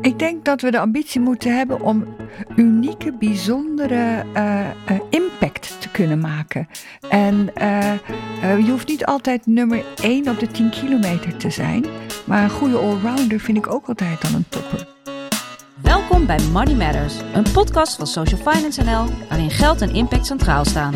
Ik denk dat we de ambitie moeten hebben om unieke, bijzondere uh, uh, impact te kunnen maken. En uh, je hoeft niet altijd nummer 1 op de 10 kilometer te zijn. Maar een goede allrounder vind ik ook altijd dan een topper. Welkom bij Money Matters, een podcast van Social Finance NL, waarin geld en impact centraal staan.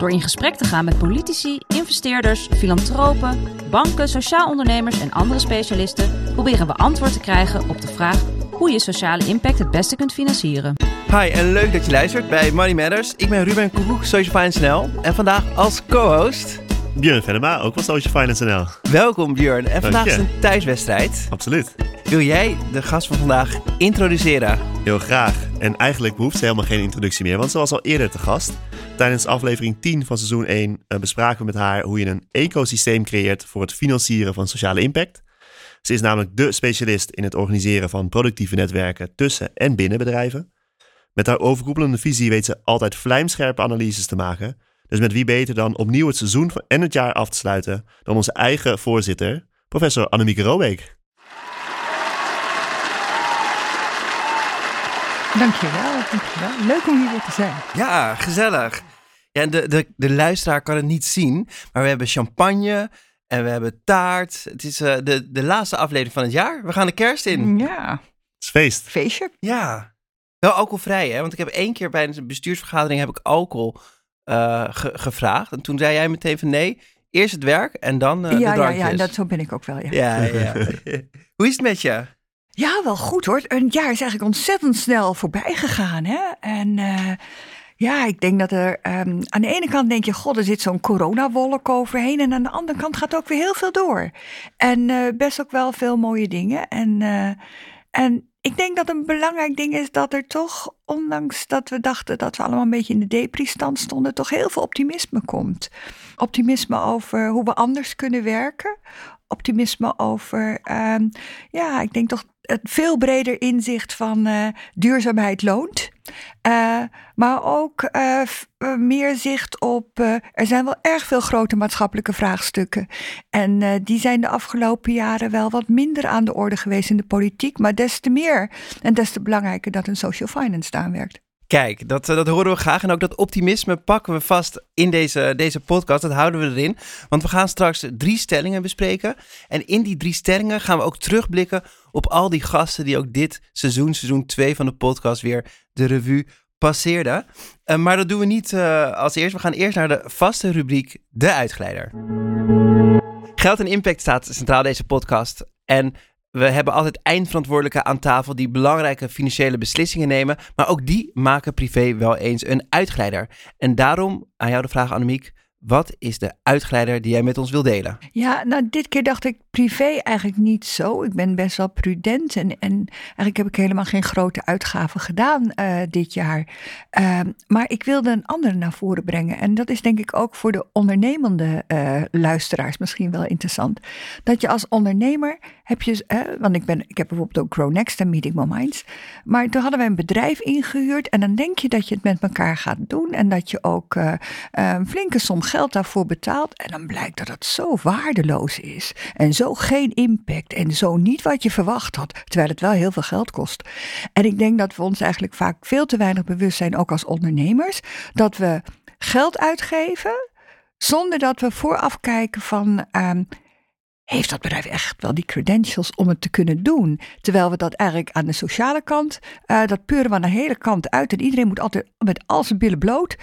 Door in gesprek te gaan met politici, investeerders, filantropen, banken, sociaal ondernemers en andere specialisten, proberen we antwoord te krijgen op de vraag hoe je sociale impact het beste kunt financieren. Hi en leuk dat je luistert bij Money Matters. Ik ben Ruben Koekoek, Social Finance NL en vandaag als co-host... Björn Venema, ook van Social Finance NL. Welkom Björn. En vandaag is een thuiswedstrijd. Absoluut. Wil jij de gast van vandaag introduceren? Heel graag. En eigenlijk behoeft ze helemaal geen introductie meer, want ze was al eerder te gast. Tijdens aflevering 10 van seizoen 1 uh, bespraken we met haar hoe je een ecosysteem creëert voor het financieren van sociale impact. Ze is namelijk de specialist in het organiseren van productieve netwerken tussen en binnen bedrijven. Met haar overkoepelende visie weet ze altijd vlijmscherpe analyses te maken. Dus met wie beter dan opnieuw het seizoen en het jaar af te sluiten dan onze eigen voorzitter, professor Annemieke Robeek. Dankjewel, dankjewel. Leuk om hier weer te zijn. Ja, gezellig. Ja, de, de, de luisteraar kan het niet zien, maar we hebben champagne en we hebben taart. Het is uh, de, de laatste aflevering van het jaar. We gaan de kerst in. Ja. Het is feest. Feestje. Ja. Wel alcoholvrij, hè? Want ik heb één keer bij een bestuursvergadering heb ik alcohol uh, ge gevraagd. En toen zei jij meteen van nee, eerst het werk en dan uh, ja, de drankjes. Ja, ja, dat, zo ben ik ook wel, ja. Ja, ja. Hoe is het met je? Ja, wel goed hoor. Een jaar is eigenlijk ontzettend snel voorbij gegaan. Hè? En uh, ja, ik denk dat er um, aan de ene kant denk je, god, er zit zo'n coronawolk overheen. En aan de andere kant gaat ook weer heel veel door. En uh, best ook wel veel mooie dingen. En, uh, en ik denk dat een belangrijk ding is dat er toch, ondanks dat we dachten dat we allemaal een beetje in de depri-stand stonden, toch heel veel optimisme komt. Optimisme over hoe we anders kunnen werken. Optimisme over, um, ja, ik denk toch het veel breder inzicht van uh, duurzaamheid loont. Uh, maar ook uh, meer zicht op. er zijn wel erg veel grote maatschappelijke vraagstukken. En die zijn de afgelopen jaren wel wat minder aan de orde geweest in de politiek. Maar des te meer en des te belangrijker dat een social finance daar werkt. Kijk, dat, dat horen we graag. En ook dat optimisme pakken we vast in deze, deze podcast. Dat houden we erin. Want we gaan straks drie stellingen bespreken. En in die drie stellingen gaan we ook terugblikken op al die gasten die ook dit seizoen, seizoen 2 van de podcast, weer de revue passeerden. Uh, maar dat doen we niet uh, als eerst. We gaan eerst naar de vaste rubriek De Uitgeleider. Geld en impact staat centraal deze podcast. En we hebben altijd eindverantwoordelijken aan tafel die belangrijke financiële beslissingen nemen. Maar ook die maken privé wel eens een uitgeleider. En daarom aan jou de vraag, Annemiek. Wat is de uitgeleider die jij met ons wil delen? Ja, nou, dit keer dacht ik privé eigenlijk niet zo. Ik ben best wel prudent en, en eigenlijk heb ik helemaal geen grote uitgaven gedaan uh, dit jaar. Uh, maar ik wilde een andere naar voren brengen. En dat is denk ik ook voor de ondernemende uh, luisteraars misschien wel interessant. Dat je als ondernemer heb je, want ik, ben, ik heb bijvoorbeeld ook Grow Next en Meeting My Minds. Maar toen hadden wij een bedrijf ingehuurd en dan denk je dat je het met elkaar gaat doen. En dat je ook flinke som geld daarvoor betaalt. En dan blijkt dat het zo waardeloos is. En zo geen impact. En zo niet wat je verwacht had. Terwijl het wel heel veel geld kost. En ik denk dat we ons eigenlijk vaak veel te weinig bewust zijn, ook als ondernemers. Dat we geld uitgeven zonder dat we vooraf kijken van. Um, heeft dat bedrijf echt wel die credentials om het te kunnen doen? Terwijl we dat eigenlijk aan de sociale kant, uh, dat peuren we aan de hele kant uit. En iedereen moet altijd met al zijn billen bloot.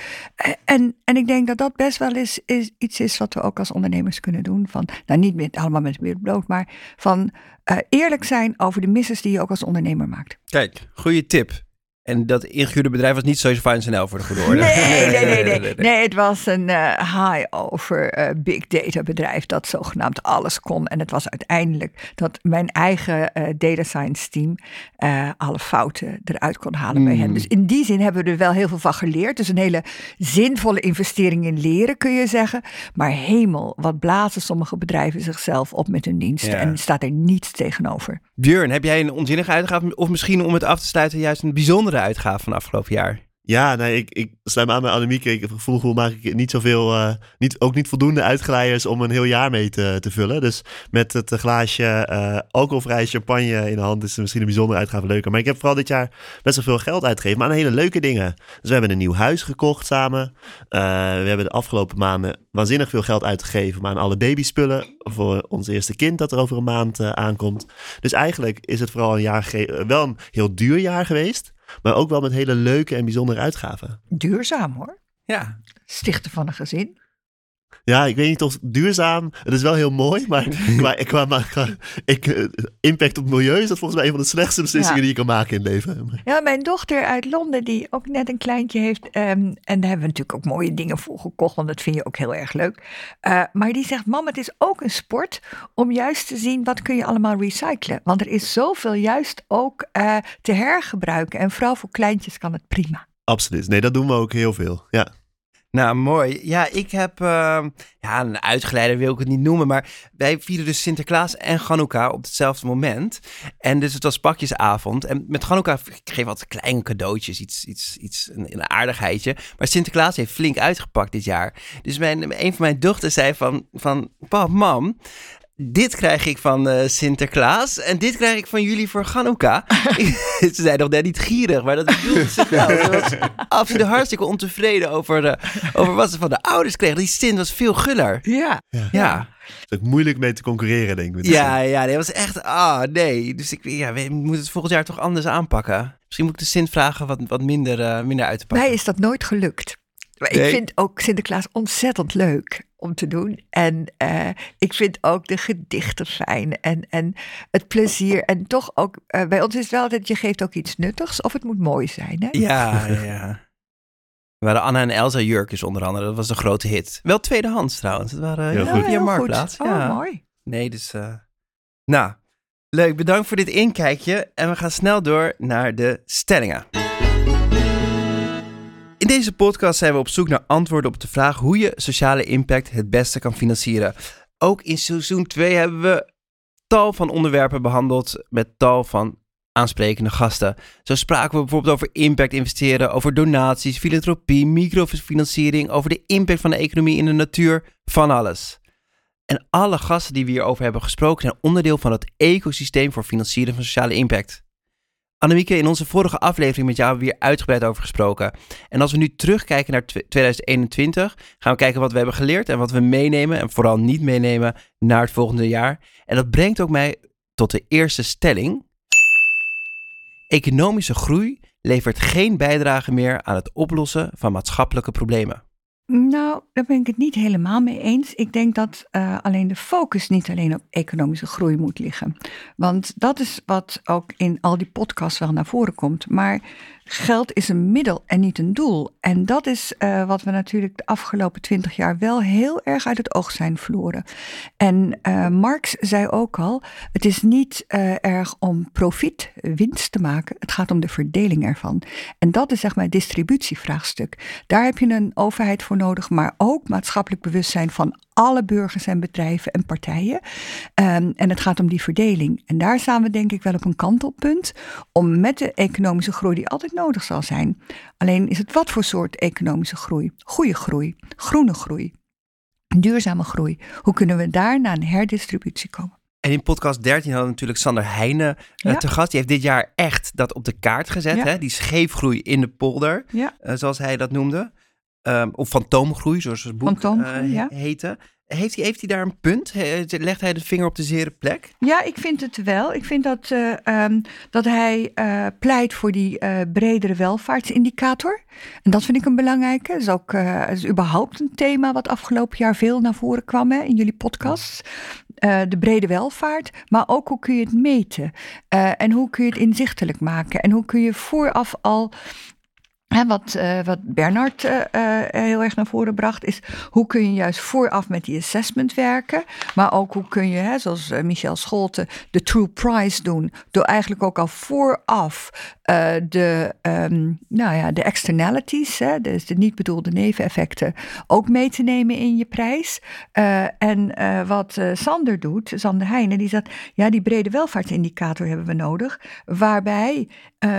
Uh, en, en ik denk dat dat best wel is, is iets is wat we ook als ondernemers kunnen doen. Van, nou, niet met, allemaal met billen bloot, maar van uh, eerlijk zijn over de misses die je ook als ondernemer maakt. Kijk, goede tip. En dat ingehuurde bedrijf was niet Social Finance NL voor de goede orde. Nee, nee, nee. nee, nee. nee het was een uh, high-over uh, big data bedrijf dat zogenaamd alles kon. En het was uiteindelijk dat mijn eigen uh, data science team alle fouten eruit kon halen mm. bij hen. Dus in die zin hebben we er wel heel veel van geleerd. Dus een hele zinvolle investering in leren kun je zeggen. Maar hemel, wat blazen sommige bedrijven zichzelf op met hun diensten. Ja. En staat er niets tegenover. Björn, heb jij een onzinnige uitgave of misschien om het af te sluiten juist een bijzondere uitgave van afgelopen jaar? Ja, nee, ik, ik sluit me aan bij Annemieke. Ik het gevoel, maak ik niet zoveel, uh, niet, ook niet voldoende uitglijders om een heel jaar mee te, te vullen. Dus met het glaasje uh, alcoholvrij champagne in de hand is het misschien een bijzondere uitgave leuker. Maar ik heb vooral dit jaar best wel veel geld uitgegeven, maar aan hele leuke dingen. Dus we hebben een nieuw huis gekocht samen. Uh, we hebben de afgelopen maanden waanzinnig veel geld uitgegeven, maar aan alle babyspullen voor ons eerste kind dat er over een maand aankomt. Dus eigenlijk is het vooral een jaar, wel een heel duur jaar geweest. Maar ook wel met hele leuke en bijzondere uitgaven. Duurzaam hoor. Ja. Stichten van een gezin. Ja, ik weet niet of duurzaam. Het is wel heel mooi, maar qua, qua, qua ik, eh, impact op het milieu is dat volgens mij een van de slechtste beslissingen die je kan maken in het leven. Ja, mijn dochter uit Londen, die ook net een kleintje heeft. Um, en daar hebben we natuurlijk ook mooie dingen voor gekocht, want dat vind je ook heel erg leuk. Uh, maar die zegt: Mam, het is ook een sport om juist te zien wat kun je allemaal recyclen. Want er is zoveel juist ook uh, te hergebruiken. En vooral voor kleintjes kan het prima. Absoluut. Nee, dat doen we ook heel veel. Ja. Nou, mooi. Ja, ik heb, uh, ja, een uitgeleider wil ik het niet noemen, maar wij vieren dus Sinterklaas en Hanukkah op hetzelfde moment. En dus het was pakjesavond. En met Hanukkah ik geef altijd kleine cadeautjes, iets, iets, iets een, een, aardigheidje. Maar Sinterklaas heeft flink uitgepakt dit jaar. Dus mijn, een van mijn dochters zei van, van pap, mam, dit krijg ik van uh, Sinterklaas en dit krijg ik van jullie voor Hanukkah. ze zijn nog net niet gierig, maar dat bedoelde ze wel. Ze was absoluut hartstikke ontevreden over, uh, over wat ze van de ouders kregen. Die Sint was veel guller. Ja. ja. ja. Het is ook moeilijk mee te concurreren, denk ik. Ja, ja, dat was echt, ah, nee. Dus ik, ja, we moeten het volgend jaar toch anders aanpakken. Misschien moet ik de Sint vragen wat, wat minder, uh, minder uit te pakken. Mij is dat nooit gelukt. Maar ik vind ook Sinterklaas ontzettend leuk om te doen. En uh, ik vind ook de gedichten fijn en, en het plezier. En toch ook, uh, bij ons is het wel dat je geeft ook iets nuttigs of het moet mooi zijn. Hè? Ja, ja. We waren Anna en Elsa jurkjes onder andere. Dat was een grote hit. Wel tweedehands trouwens. Het waren heel goed. via Marktplaats. Oh, ja. mooi. Nee, dus... Uh, nou, leuk. Bedankt voor dit inkijkje. En we gaan snel door naar de stellingen. In deze podcast zijn we op zoek naar antwoorden op de vraag hoe je sociale impact het beste kan financieren. Ook in seizoen 2 hebben we tal van onderwerpen behandeld met tal van aansprekende gasten. Zo spraken we bijvoorbeeld over impact investeren, over donaties, filantropie, microfinanciering, over de impact van de economie in de natuur, van alles. En alle gasten die we hierover hebben gesproken zijn onderdeel van het ecosysteem voor financieren van sociale impact. Annemieke, in onze vorige aflevering met jou hebben we hier uitgebreid over gesproken. En als we nu terugkijken naar 2021, gaan we kijken wat we hebben geleerd en wat we meenemen en vooral niet meenemen naar het volgende jaar. En dat brengt ook mij tot de eerste stelling. Economische groei levert geen bijdrage meer aan het oplossen van maatschappelijke problemen. Nou, daar ben ik het niet helemaal mee eens. Ik denk dat uh, alleen de focus niet alleen op economische groei moet liggen. Want dat is wat ook in al die podcasts wel naar voren komt. Maar geld is een middel en niet een doel. En dat is uh, wat we natuurlijk de afgelopen twintig jaar wel heel erg uit het oog zijn verloren. En uh, Marx zei ook al: het is niet uh, erg om profit, winst te maken. Het gaat om de verdeling ervan. En dat is zeg maar het distributievraagstuk. Daar heb je een overheid voor nodig, maar ook maatschappelijk bewustzijn van alle burgers en bedrijven en partijen. Um, en het gaat om die verdeling. En daar staan we denk ik wel op een kantelpunt om met de economische groei die altijd nodig zal zijn. Alleen is het wat voor soort economische groei? Goede groei, groene groei, duurzame groei. Hoe kunnen we daar naar een herdistributie komen? En in podcast 13 hadden we natuurlijk Sander Heijnen ja. te gast. Die heeft dit jaar echt dat op de kaart gezet. Ja. Hè? Die scheefgroei in de polder, ja. uh, zoals hij dat noemde. Um, of fantoomgroei, zoals het boek uh, ja. heette. Heeft hij, heeft hij daar een punt? Legt hij de vinger op de zere plek? Ja, ik vind het wel. Ik vind dat, uh, um, dat hij uh, pleit voor die uh, bredere welvaartsindicator. En dat vind ik een belangrijke. Dat is ook is überhaupt een thema wat afgelopen jaar veel naar voren kwam hè, in jullie podcast. Uh, de brede welvaart, maar ook hoe kun je het meten? En hoe kun je het inzichtelijk maken? En hoe kun je vooraf al Wat, uh, wat Bernard uh, uh, heel erg naar voren bracht, is hoe kun je juist vooraf met die assessment werken. Maar ook hoe kun je, hè, zoals Michel Scholte, de true price doen. Door eigenlijk ook al vooraf de, um, nou ja, de externalities, hè, dus de niet bedoelde neveneffecten, ook mee te nemen in je prijs. en wat Sander doet, Sander Heijnen, die zegt, ja, die brede welvaartsindicator hebben we nodig. Waarbij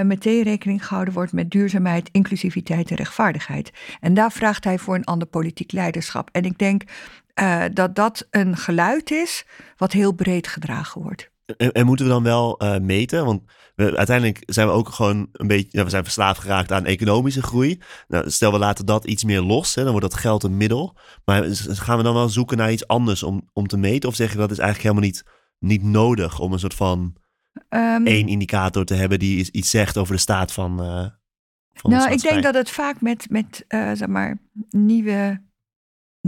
meteen rekening gehouden wordt met duurzaamheid inclusiviteit en rechtvaardigheid. En daar vraagt hij voor een ander politiek leiderschap. En ik denk uh, dat dat een geluid is wat heel breed gedragen wordt. En, en moeten we dan wel uh, meten? Want we, uiteindelijk zijn we ook gewoon een beetje, nou, we zijn verslaafd geraakt aan economische groei. Nou, stel we laten dat iets meer los, hè, dan wordt dat geld een middel. Maar gaan we dan wel zoeken naar iets anders om, om te meten? Of zeg je dat is eigenlijk helemaal niet, niet nodig om een soort van um, één indicator te hebben die iets zegt over de staat van. Uh, van nou, ik denk dat het vaak met, met uh, zeg maar, nieuwe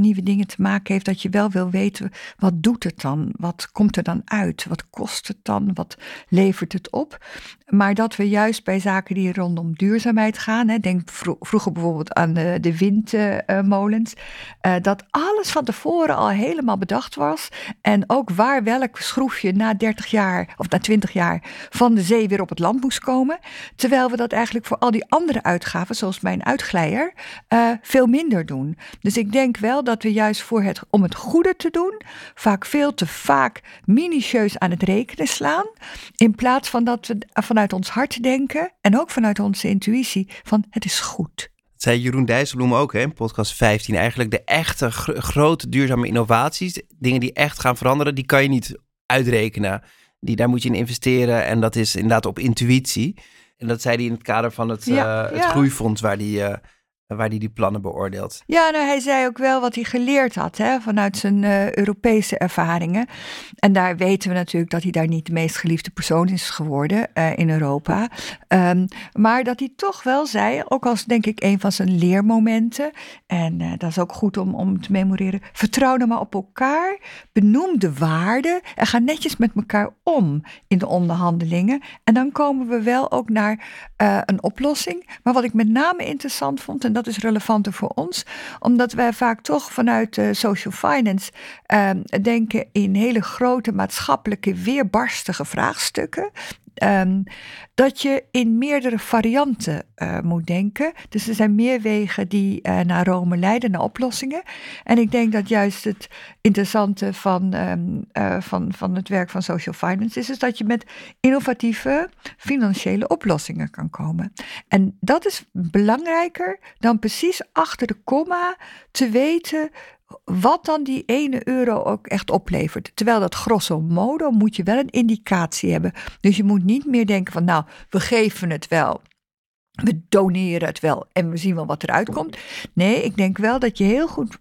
nieuwe dingen te maken heeft, dat je wel wil weten, wat doet het dan? Wat komt er dan uit? Wat kost het dan? Wat levert het op? Maar dat we juist bij zaken die rondom duurzaamheid gaan, hè, denk vroeger bijvoorbeeld aan de, de windmolens, uh, dat alles van tevoren al helemaal bedacht was. En ook waar welk schroefje na 30 jaar of na 20 jaar van de zee weer op het land moest komen. Terwijl we dat eigenlijk voor al die andere uitgaven, zoals mijn uitglijer, uh, veel minder doen. Dus ik denk wel dat we juist voor het, om het goede te doen, vaak veel te vaak minutieus aan het rekenen slaan. In plaats van dat we vanuit ons hart denken en ook vanuit onze intuïtie van het is goed. zei Jeroen Dijsselbloem ook hè, in podcast 15. Eigenlijk de echte grote duurzame innovaties, dingen die echt gaan veranderen, die kan je niet uitrekenen. Die, daar moet je in investeren en dat is inderdaad op intuïtie. En dat zei hij in het kader van het, ja, uh, het groeifonds waar die... Uh, waar hij die plannen beoordeelt. Ja, nou, hij zei ook wel wat hij geleerd had hè, vanuit zijn uh, Europese ervaringen. En daar weten we natuurlijk dat hij daar niet de meest geliefde persoon is geworden uh, in Europa. Um, maar dat hij toch wel zei, ook als denk ik een van zijn leermomenten, en uh, dat is ook goed om, om te memoreren, vertrouw dan maar op elkaar, benoem de waarden en ga netjes met elkaar om in de onderhandelingen. En dan komen we wel ook naar een oplossing. Maar wat ik met name interessant vond, en dat is relevanter voor ons, omdat wij vaak toch vanuit uh, social finance uh, denken in hele grote maatschappelijke weerbarstige vraagstukken. Um, dat je in meerdere varianten uh, moet denken. Dus er zijn meer wegen die uh, naar Rome leiden, naar oplossingen. En ik denk dat juist het interessante van, um, uh, van, van het werk van social finance is, is dat je met innovatieve financiële oplossingen kan komen. En dat is belangrijker dan precies achter de komma te weten wat dan die ene euro ook echt oplevert. Terwijl dat grosso modo moet je wel een indicatie hebben. Dus je moet niet meer denken van nou, we geven het wel. We doneren het wel en we zien wel wat eruit komt. Nee, ik denk wel dat je heel goed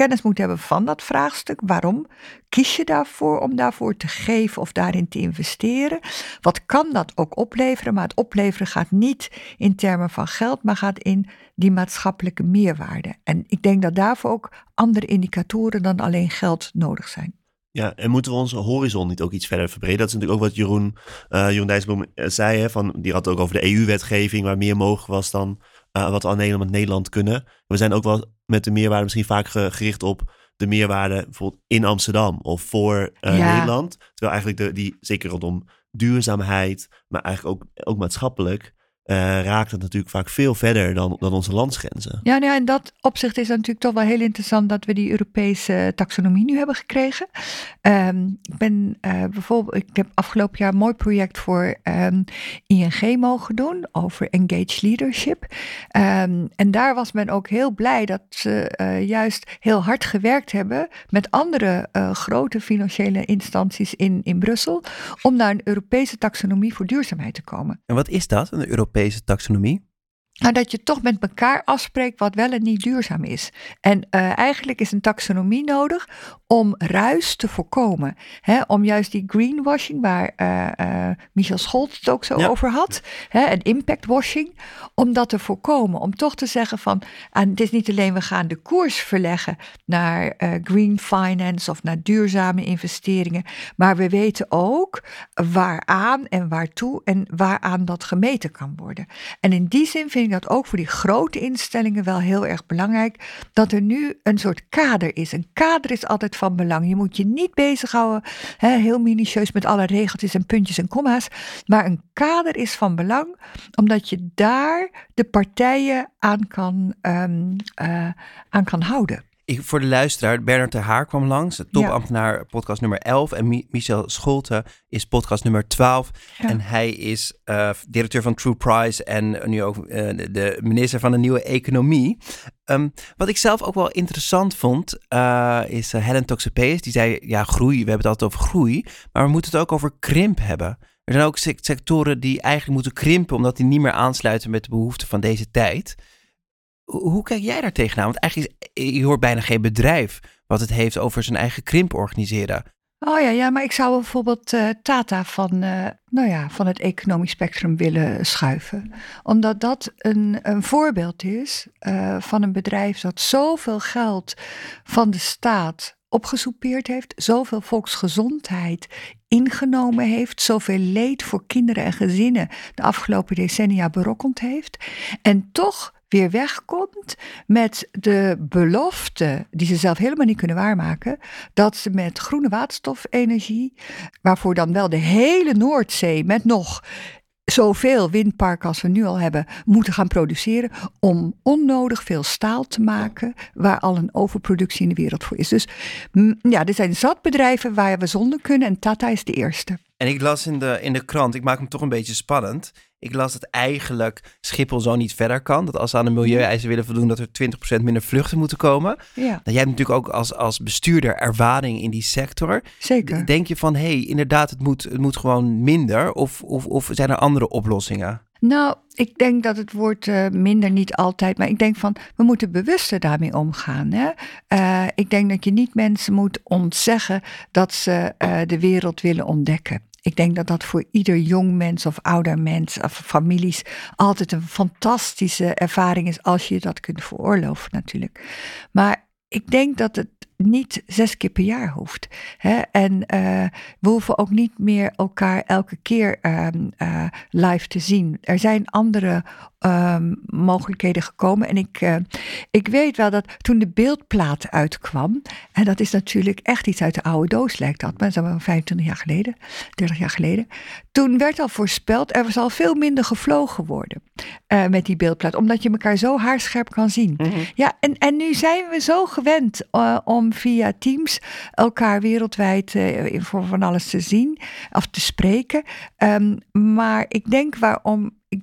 kennis moet hebben van dat vraagstuk. Waarom kies je daarvoor om daarvoor te geven of daarin te investeren? Wat kan dat ook opleveren? Maar het opleveren gaat niet in termen van geld, maar gaat in die maatschappelijke meerwaarde. En ik denk dat daarvoor ook andere indicatoren dan alleen geld nodig zijn. Ja, en moeten we onze horizon niet ook iets verder verbreden? Dat is natuurlijk ook wat Jeroen, uh, Jeroen Dijsselbloem eh, zei. Hè, van, die had het ook over de EU-wetgeving, waar meer mogelijk was dan uh, wat we alleen met Nederland kunnen. We zijn ook wel met de meerwaarde misschien vaak gericht op de meerwaarde bijvoorbeeld in Amsterdam of voor uh, ja. Nederland. Terwijl eigenlijk de, die, zeker rondom duurzaamheid, maar eigenlijk ook, ook maatschappelijk, uh, raakt het natuurlijk vaak veel verder dan, dan onze landsgrenzen. Ja, nou ja, in dat opzicht is het natuurlijk toch wel heel interessant dat we die Europese taxonomie nu hebben gekregen. Um, ik ben uh, bijvoorbeeld, ik heb afgelopen jaar een mooi project voor um, ING mogen doen over engaged leadership. Um, en daar was men ook heel blij dat ze uh, juist heel hard gewerkt hebben met andere grote financiële instanties in, in Brussel om naar een Europese taxonomie voor duurzaamheid te komen. En wat is dat, een Europese Europese taxonomie? Nou, dat je toch met elkaar afspreekt wat wel en niet duurzaam is. En uh, eigenlijk is een taxonomie nodig om ruis te voorkomen. Hè? Om juist die greenwashing, waar uh, uh, Michel Scholz het ook zo ja. over had, hè? en impactwashing, om dat te voorkomen. Om toch te zeggen van, en het is niet alleen we gaan de koers verleggen naar green finance of naar duurzame investeringen, maar we weten ook waaraan en waartoe en waaraan dat gemeten kan worden. En in die zin vind ik dat ook voor die grote instellingen wel heel erg belangrijk, dat er nu een soort kader is. Een kader is altijd van belang. Je moet je niet bezighouden, hè, heel minutieus met alle regeltjes en puntjes en komma's, maar een kader is van belang, omdat je daar de partijen aan kan, um, uh, aan kan houden. Ik, voor de luisteraar, Bernard de Haar kwam langs, de topambtenaar, podcast nummer 11. En Michel Scholte is podcast nummer 12. En hij is uh, directeur van True Price en nu ook uh, de minister van de nieuwe economie. Um, wat ik zelf ook wel interessant vond, uh, is Helen Toxopeus. Die zei, ja, groei, we hebben het altijd over groei, maar we moeten het ook over krimp hebben. Er zijn ook sectoren die eigenlijk moeten krimpen, omdat die niet meer aansluiten met de behoeften van deze tijd. Hoe kijk jij daar tegenaan? Want eigenlijk is, je hoort bijna geen bedrijf wat het heeft over zijn eigen krimp organiseren. Oh ja, ja, maar ik zou bijvoorbeeld uh, Tata van, uh, nou ja, van het economisch spectrum willen schuiven. Omdat dat een, een voorbeeld is van een bedrijf dat zoveel geld van de staat opgesoupeerd heeft, zoveel volksgezondheid ingenomen heeft, zoveel leed voor kinderen en gezinnen de afgelopen decennia berokkend heeft. En toch weer wegkomt met de belofte, die ze zelf helemaal niet kunnen waarmaken, dat ze met groene waterstofenergie, waarvoor dan wel de hele Noordzee met nog zoveel windparken als we nu al hebben, moeten gaan produceren om onnodig veel staal te maken, waar al een overproductie in de wereld voor is. Dus ja, er zijn zat bedrijven waar we zonder kunnen en Tata is de eerste. En ik las in de, in de krant, ik maak hem toch een beetje spannend. Ik las dat eigenlijk Schiphol zo niet verder kan. Dat als ze aan de milieueisen willen voldoen, dat er 20% minder vluchten moeten komen. Ja. Nou, jij hebt natuurlijk ook als, als bestuurder ervaring in die sector. Zeker. Denk je van, hé, hey, inderdaad, het moet, het moet gewoon minder? Of, of, of zijn er andere oplossingen? Nou, ik denk dat het woord uh, minder niet altijd, maar ik denk van we moeten bewuster daarmee omgaan. Hè? Uh, ik denk dat je niet mensen moet ontzeggen dat ze uh, de wereld willen ontdekken. Ik denk dat dat voor ieder jong mens of ouder mens of families altijd een fantastische ervaring is als je dat kunt veroorloven natuurlijk. Maar ik denk dat het niet zes keer per jaar hoeft. Hè? En uh, we hoeven ook niet meer elkaar elke keer um, uh, live te zien. Er zijn andere um, mogelijkheden gekomen. En ik, uh, ik weet wel dat toen de beeldplaat uitkwam, en dat is natuurlijk echt iets uit de oude doos, lijkt dat, maar dat is wel 25 jaar geleden, 30 jaar geleden. Toen werd al voorspeld, er zal veel minder gevlogen worden met die beeldplaat, omdat je elkaar zo haarscherp kan zien. Mm -hmm. Ja, en, en nu zijn we zo gewend uh, via Teams elkaar wereldwijd uh, voor van alles te zien of te spreken. Um, maar ik denk waarom. Ik,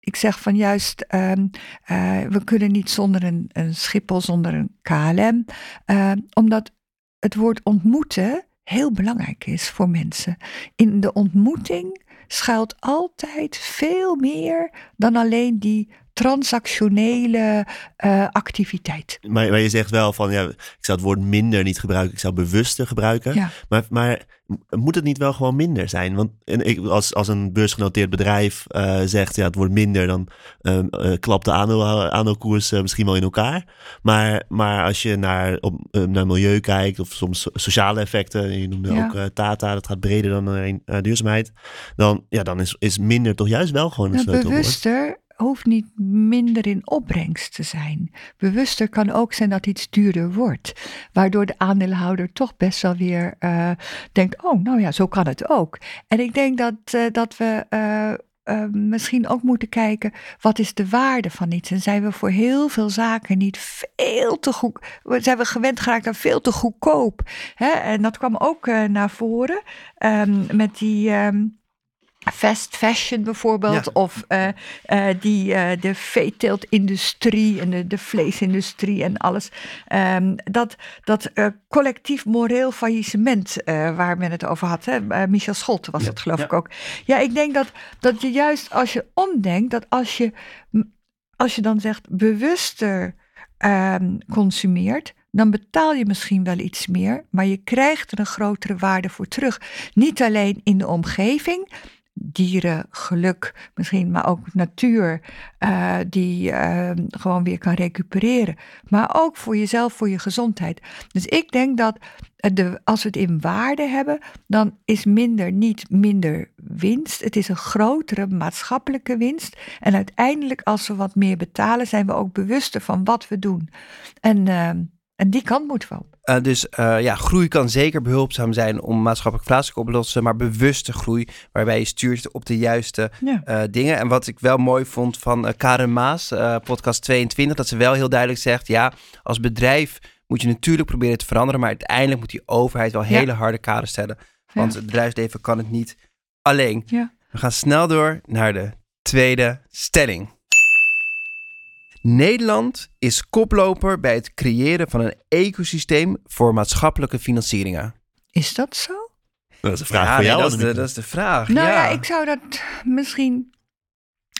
ik zeg van juist, um, uh, we kunnen niet zonder een, een zonder een KLM. Uh, omdat het woord ontmoeten heel belangrijk is voor mensen. In de ontmoeting schuilt altijd veel meer dan alleen die transactionele uh, activiteit. Maar, maar, je zegt wel van, ja, ik zou het woord minder niet gebruiken, ik zou bewuster gebruiken. Ja. Maar, maar moet het niet wel gewoon minder zijn? Want ik, als, als een beursgenoteerd bedrijf uh, zegt, ja, het wordt minder, dan uh, uh, klapt de aandeel, aandeelkoers misschien wel in elkaar. Maar, maar als je naar, op, naar milieu kijkt, of soms sociale effecten, je noemde ja. ook Tata, dat gaat breder dan alleen duurzaamheid, dan, ja, dan is, is minder toch juist wel gewoon een nou, sleutelwoord. Bewuster hoeft niet minder in opbrengst te zijn. Bewuster kan ook zijn dat iets duurder wordt, waardoor de aandeelhouder toch best wel weer uh, denkt: oh, nou ja, zo kan het ook. En ik denk dat, uh, dat we. Uh, misschien ook moeten kijken, wat is de waarde van iets? En zijn we voor heel veel zaken niet veel te goed, zijn we gewend geraakt aan veel te goedkoop? Hè? En dat kwam ook naar voren um, met die... Um, fast fashion bijvoorbeeld, ja. of uh, uh, die, uh, de veeteeltindustrie en de, de vleesindustrie en alles. Um, dat dat collectief moreel faillissement waar men het over had. Hè? Michel Scholte was ja. het geloof ja. ik ook. Ja, ik denk dat, dat je juist als je omdenkt, dat als je, als je dan zegt bewuster um, consumeert, dan betaal je misschien wel iets meer, maar je krijgt er een grotere waarde voor terug. Niet alleen in de omgeving, dieren, geluk misschien, maar ook natuur, uh, die uh, gewoon weer kan recupereren. Maar ook voor jezelf, voor je gezondheid. Dus ik denk dat de, als we het in waarde hebben, dan is minder niet minder winst. Het is een grotere maatschappelijke winst. En uiteindelijk, als we wat meer betalen, zijn we ook bewuster van wat we doen. En, en die kant moeten we op. Uh, dus uh, ja, groei kan zeker behulpzaam zijn om maatschappelijk vraagstukken op te lossen, maar bewuste groei waarbij je stuurt op de juiste ja. uh, dingen. En wat ik wel mooi vond van Karen Maas, podcast 22, dat ze wel heel duidelijk zegt, ja, als bedrijf moet je natuurlijk proberen te veranderen. Maar uiteindelijk moet die overheid wel Ja. hele harde kaders stellen. Want Ja. het bedrijfsleven kan het niet alleen. Ja. We gaan snel door naar de tweede stelling. Nederland is koploper bij het creëren van een ecosysteem voor maatschappelijke financieringen. Is dat zo? Dat is een vraag Ja, voor nee, jou. dat, is de, dat is de vraag. Nou ja. ja, ik zou dat misschien.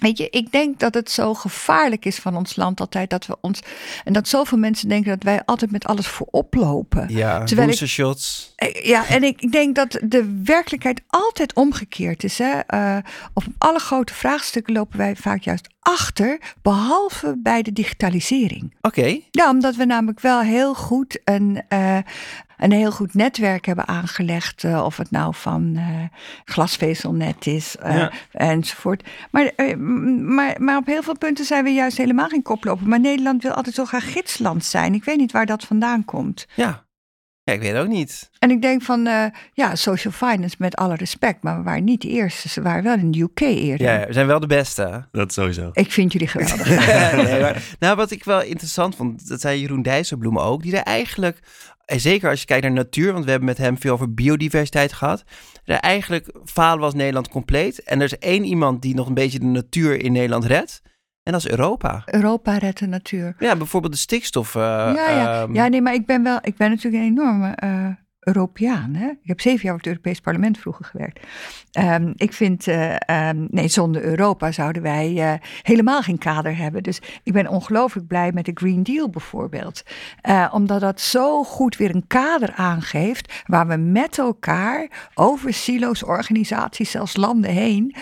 Weet je, ik denk dat het zo gevaarlijk is van ons land altijd dat we ons. En dat zoveel mensen denken dat wij altijd met alles voorop lopen. Ja, Terwijl ik- boostershots. Eh, Ja, en ik ik denk dat de werkelijkheid altijd omgekeerd is. Hè? Eh, op alle grote vraagstukken lopen wij vaak juist achter, behalve bij de digitalisering. Oké, Ja, omdat we namelijk wel heel goed een, eh, een heel goed netwerk hebben aangelegd. eh, of het nou van eh, glasvezelnet is Ja. enzovoort. Maar, maar, maar op heel veel punten zijn we juist helemaal geen koploper. Maar Nederland wil altijd zo graag gidsland zijn. Ik weet niet waar dat vandaan komt. ja. Ja, ik weet het ook niet. En ik denk van, eh, ja, social finance met alle respect, maar we waren niet de eerste. Ze waren wel in de UK eerder. Ja, we zijn wel de beste. Dat sowieso. Ik vind jullie geweldig. nee, maar, nou, wat ik wel interessant vond, dat zei Jeroen Dijsselbloem ook, die er eigenlijk, en zeker als je kijkt naar natuur, want we hebben met hem veel over biodiversiteit gehad, er eigenlijk falen we als Nederland compleet. En er is één iemand die nog een beetje de natuur in Nederland redt, en dat is Europa. Europa redt de natuur. Ja, bijvoorbeeld de stikstof. eh, ja, ja. ehm, ja, nee, maar ik ben wel, ik ben natuurlijk een enorme eh, Europeaan. Hè? Ik heb zeven jaar op het Europees Parlement vroeger gewerkt. Ehm, ik vind, eh, ehm, nee, zonder Europa zouden wij eh, helemaal geen kader hebben. Dus ik ben ongelooflijk blij met de Green Deal bijvoorbeeld. Eh, omdat dat zo goed weer een kader aangeeft waar we met elkaar over silo's, organisaties, zelfs landen heen,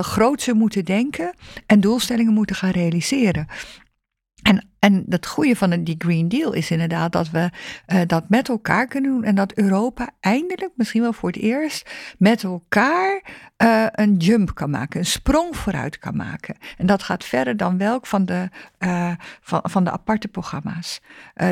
grootser moeten denken en doelstellingen moeten gaan realiseren. En, en het goede van die Green Deal is inderdaad dat we eh, dat met elkaar kunnen doen. En dat Europa eindelijk, misschien wel voor het eerst, met elkaar eh, een jump kan maken. Een sprong vooruit kan maken. En dat gaat verder dan welk van de, eh, van, van de aparte programma's.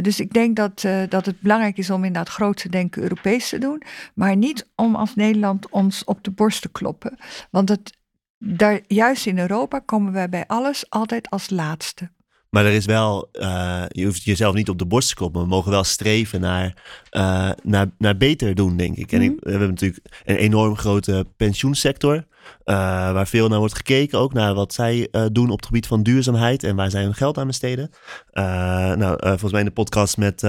Dus ik denk dat, dat het belangrijk is om inderdaad groot te denken Europees te doen. Maar niet om als Nederland ons op de borst te kloppen. Want het, daar, juist in Europa komen wij bij alles altijd als laatste. Maar er is wel, eh, je hoeft jezelf niet op de borst te kloppen. maar We mogen wel streven naar, eh, naar, naar beter doen, denk ik. En Mhm. ik, we hebben natuurlijk een enorm grote pensioensector. eh, waar veel naar wordt gekeken. Ook naar wat zij doen op het gebied van duurzaamheid. En waar zij hun geld aan besteden. Nou, volgens mij in de podcast met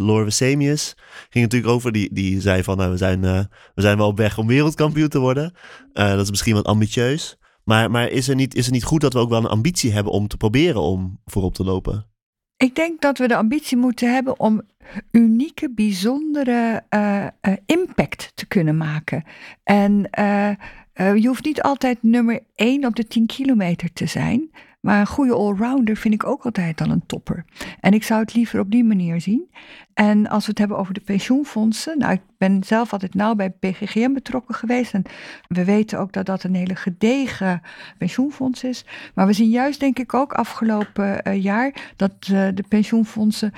Lore Semius ging het natuurlijk over. Die, die zei van, nou, we zijn, we zijn wel op weg om wereldkampioen te worden. Dat is misschien wat ambitieus. Maar, maar is, er niet, is het niet goed dat we ook wel een ambitie hebben om te proberen om voorop te lopen? Ik denk dat we de ambitie moeten hebben om unieke, bijzondere eh, eh, impact te kunnen maken. En eh, je hoeft niet altijd nummer één op de 10 kilometer te zijn. Maar een goede allrounder vind ik ook altijd al een topper. En ik zou het liever op die manier zien. En als we het hebben over de pensioenfondsen. Nou, ik ben zelf altijd nauw bij PGGM betrokken geweest. En we weten ook dat dat een hele gedegen pensioenfonds is. Maar we zien juist, denk ik, ook afgelopen eh, jaar dat eh, de pensioenfondsen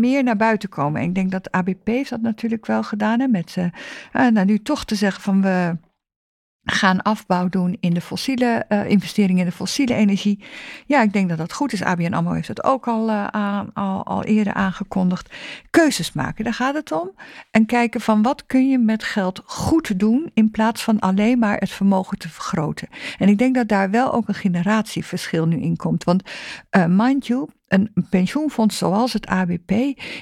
meer naar buiten komen. En ik denk dat ABP heeft dat natuurlijk wel gedaan. Hè, met eh, nou, nu toch te zeggen van we gaan afbouw doen in de fossiele eh, investeringen in de fossiele energie. Ja, ik denk dat dat goed is. ABN AMRO heeft dat ook al, eh, aan, al, al eerder aangekondigd. Keuzes maken, daar gaat het om. En kijken van wat kun je met geld goed doen in plaats van alleen maar het vermogen te vergroten. En ik denk dat daar wel ook een generatieverschil nu in komt. Want uh, mind you, een pensioenfonds zoals het ABP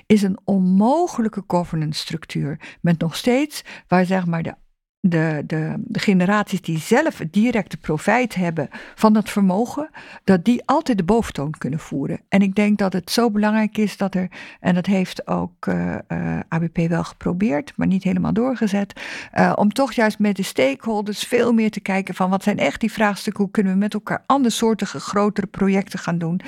is een onmogelijke governance structuur. Met nog steeds waar zeg maar de de, de, de, generaties die zelf het directe profijt hebben van dat vermogen, dat die altijd de boventoon kunnen voeren. En ik denk dat het zo belangrijk is dat er, en dat heeft ook uh, uh, ABP wel geprobeerd, maar niet helemaal doorgezet, uh, om toch juist met de stakeholders veel meer te kijken van wat zijn echt die vraagstukken, hoe kunnen we met elkaar andersoortige, grotere projecten gaan doen,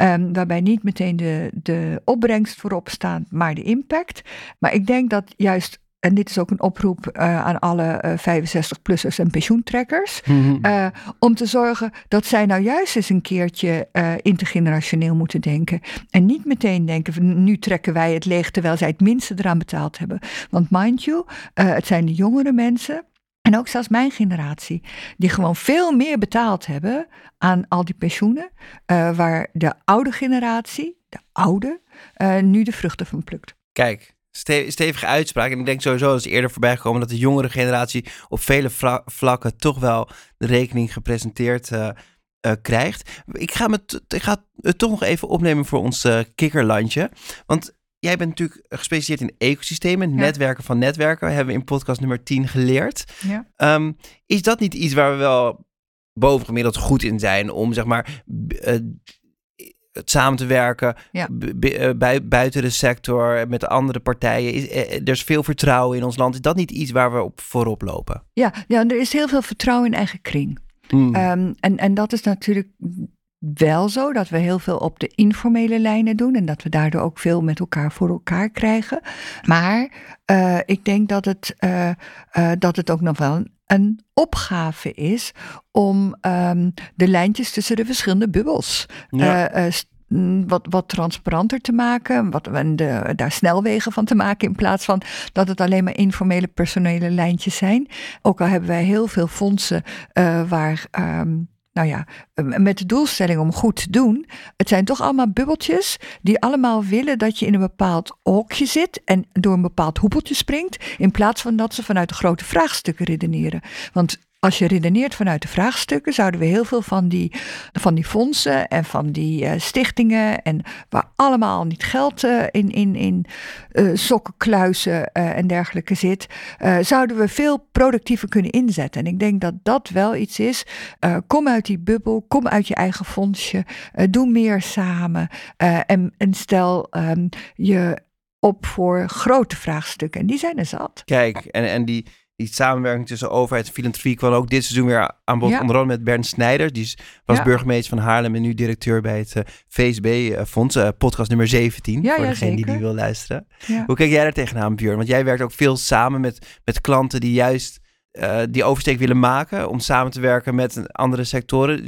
um, waarbij niet meteen de, de opbrengst voorop staat, maar de impact. Maar ik denk dat juist en dit is ook een oproep uh, aan alle uh, 65-plussers en pensioentrekkers. Mm-hmm. Uh, om te zorgen dat zij nou juist eens een keertje intergenerationeel moeten denken. En niet meteen denken van nu trekken wij het leeg terwijl zij het minste eraan betaald hebben. Want mind you, het zijn de jongere mensen. En ook zelfs mijn generatie, die gewoon veel meer betaald hebben aan al die pensioenen. Uh, waar de oude generatie, de oude, eh, nu de vruchten van plukt. Kijk, stevige uitspraak. En ik denk sowieso, dat is eerder voorbij gekomen, dat de jongere generatie op vele vla- vlakken toch wel de rekening gepresenteerd eh, eh, krijgt. Ik ga, me ik ga het toch nog even opnemen voor ons eh, kikkerlandje. Want jij bent natuurlijk gespecialiseerd in ecosystemen, Ja. netwerken van netwerken. hebben we in podcast nummer 10 geleerd. Ja. Ehm, is dat niet iets waar we wel bovengemiddeld goed in zijn om zeg maar het samen te werken Ja. eh, bij, buiten de sector met andere partijen? Is, eh, er is veel vertrouwen in ons land. Is dat niet iets waar we op voorop lopen? Ja, ja, er is heel veel vertrouwen in eigen kring. Hmm. Ehm, en, en dat is natuurlijk wel zo, dat we heel veel op de informele lijnen doen en dat we daardoor ook veel met elkaar voor elkaar krijgen. Maar eh, ik denk dat het, eh, eh, dat het ook nog wel een, opgave is om ehm, de lijntjes tussen de verschillende bubbels Ja. eh, eh, mm, wat, wat transparanter te maken, wat, en de, daar snelwegen van te maken in plaats van dat het alleen maar informele personele lijntjes zijn. Ook al hebben wij heel veel fondsen eh, waar, ehm, nou ja, met de doelstelling om goed te doen. Het zijn toch allemaal bubbeltjes die allemaal willen dat je in een bepaald hokje zit en door een bepaald hoepeltje springt, in plaats van dat ze vanuit de grote vraagstukken redeneren. Want als je redeneert vanuit de vraagstukken, zouden we heel veel van die, van die fondsen en van die eh, stichtingen, en waar allemaal niet geld eh, in, in, in eh, en dergelijke zit, zouden we veel productiever kunnen inzetten. En ik denk dat dat wel iets is. Kom uit die bubbel, kom uit je eigen fondsje, doe meer samen en, en stel ehm, je op voor grote vraagstukken. En die zijn er zat. Kijk, en, en die, die samenwerking tussen overheid en filantropie kwam ook dit seizoen weer aan bod. Ja. Onder andere met Bernd Snijders. Die was Ja. burgemeester van Haarlem en nu directeur bij het VSB-fonds. podcast nummer 17, Ja, voor ja, degene die zeker. die wil luisteren. Ja. Hoe kijk jij daar tegenaan, Björn? Want jij werkt ook veel samen met, met klanten die juist eh, die oversteek willen maken om samen te werken met andere sectoren.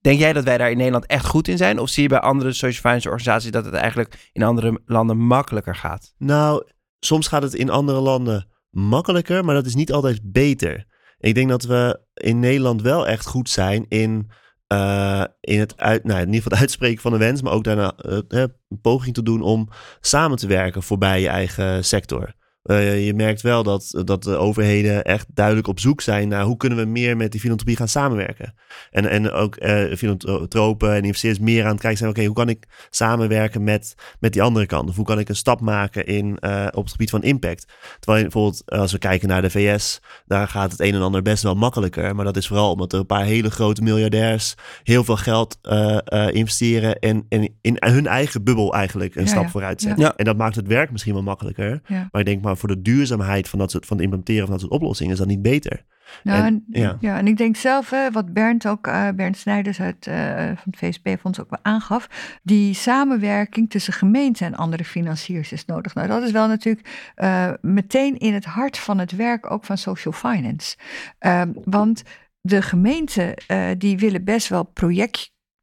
Denk jij dat wij daar in Nederland echt goed in zijn? Of zie je bij andere social finance organisaties dat het eigenlijk in andere landen makkelijker gaat? Nou, soms gaat het in andere landen makkelijker, maar dat is niet altijd beter. Ik denk dat we in Nederland wel echt goed zijn in, eh, in het uit, nou, in ieder geval het uitspreken van een wens, maar ook daarna eh, een poging te doen om samen te werken voorbij je eigen sector. Eh, je merkt wel dat, dat de overheden echt duidelijk op zoek zijn naar hoe kunnen we meer met die filantropie gaan samenwerken. En, en ook eh filantropen en investeerders meer aan het kijken zijn, oké, hoe kan ik samenwerken met, met die andere kant? Of hoe kan ik een stap maken in, eh, op het gebied van impact? Terwijl je bijvoorbeeld, als we kijken naar de VS, daar gaat het een en ander best wel makkelijker. Maar dat is vooral omdat er een paar hele grote miljardairs heel veel geld eh, eh, investeren en, en in hun eigen bubbel eigenlijk een Ja, stap ja. vooruit zetten. Ja. En dat maakt het werk misschien wel makkelijker. Ja. Maar ik denk maar voor de duurzaamheid van, dat soort, van het implementeren van dat soort oplossingen is dat niet beter. Nou, En- en, ja. ja. en ik denk zelf, hè, wat Bernd ook, eh, Bernd Snijders uit, eh, van het VSB-fonds ook wel aangaf, die samenwerking tussen gemeenten en andere financiers is nodig. Nou, dat is wel natuurlijk eh, meteen in het hart van het werk ook van social finance. Ehm, want de gemeenten die willen best wel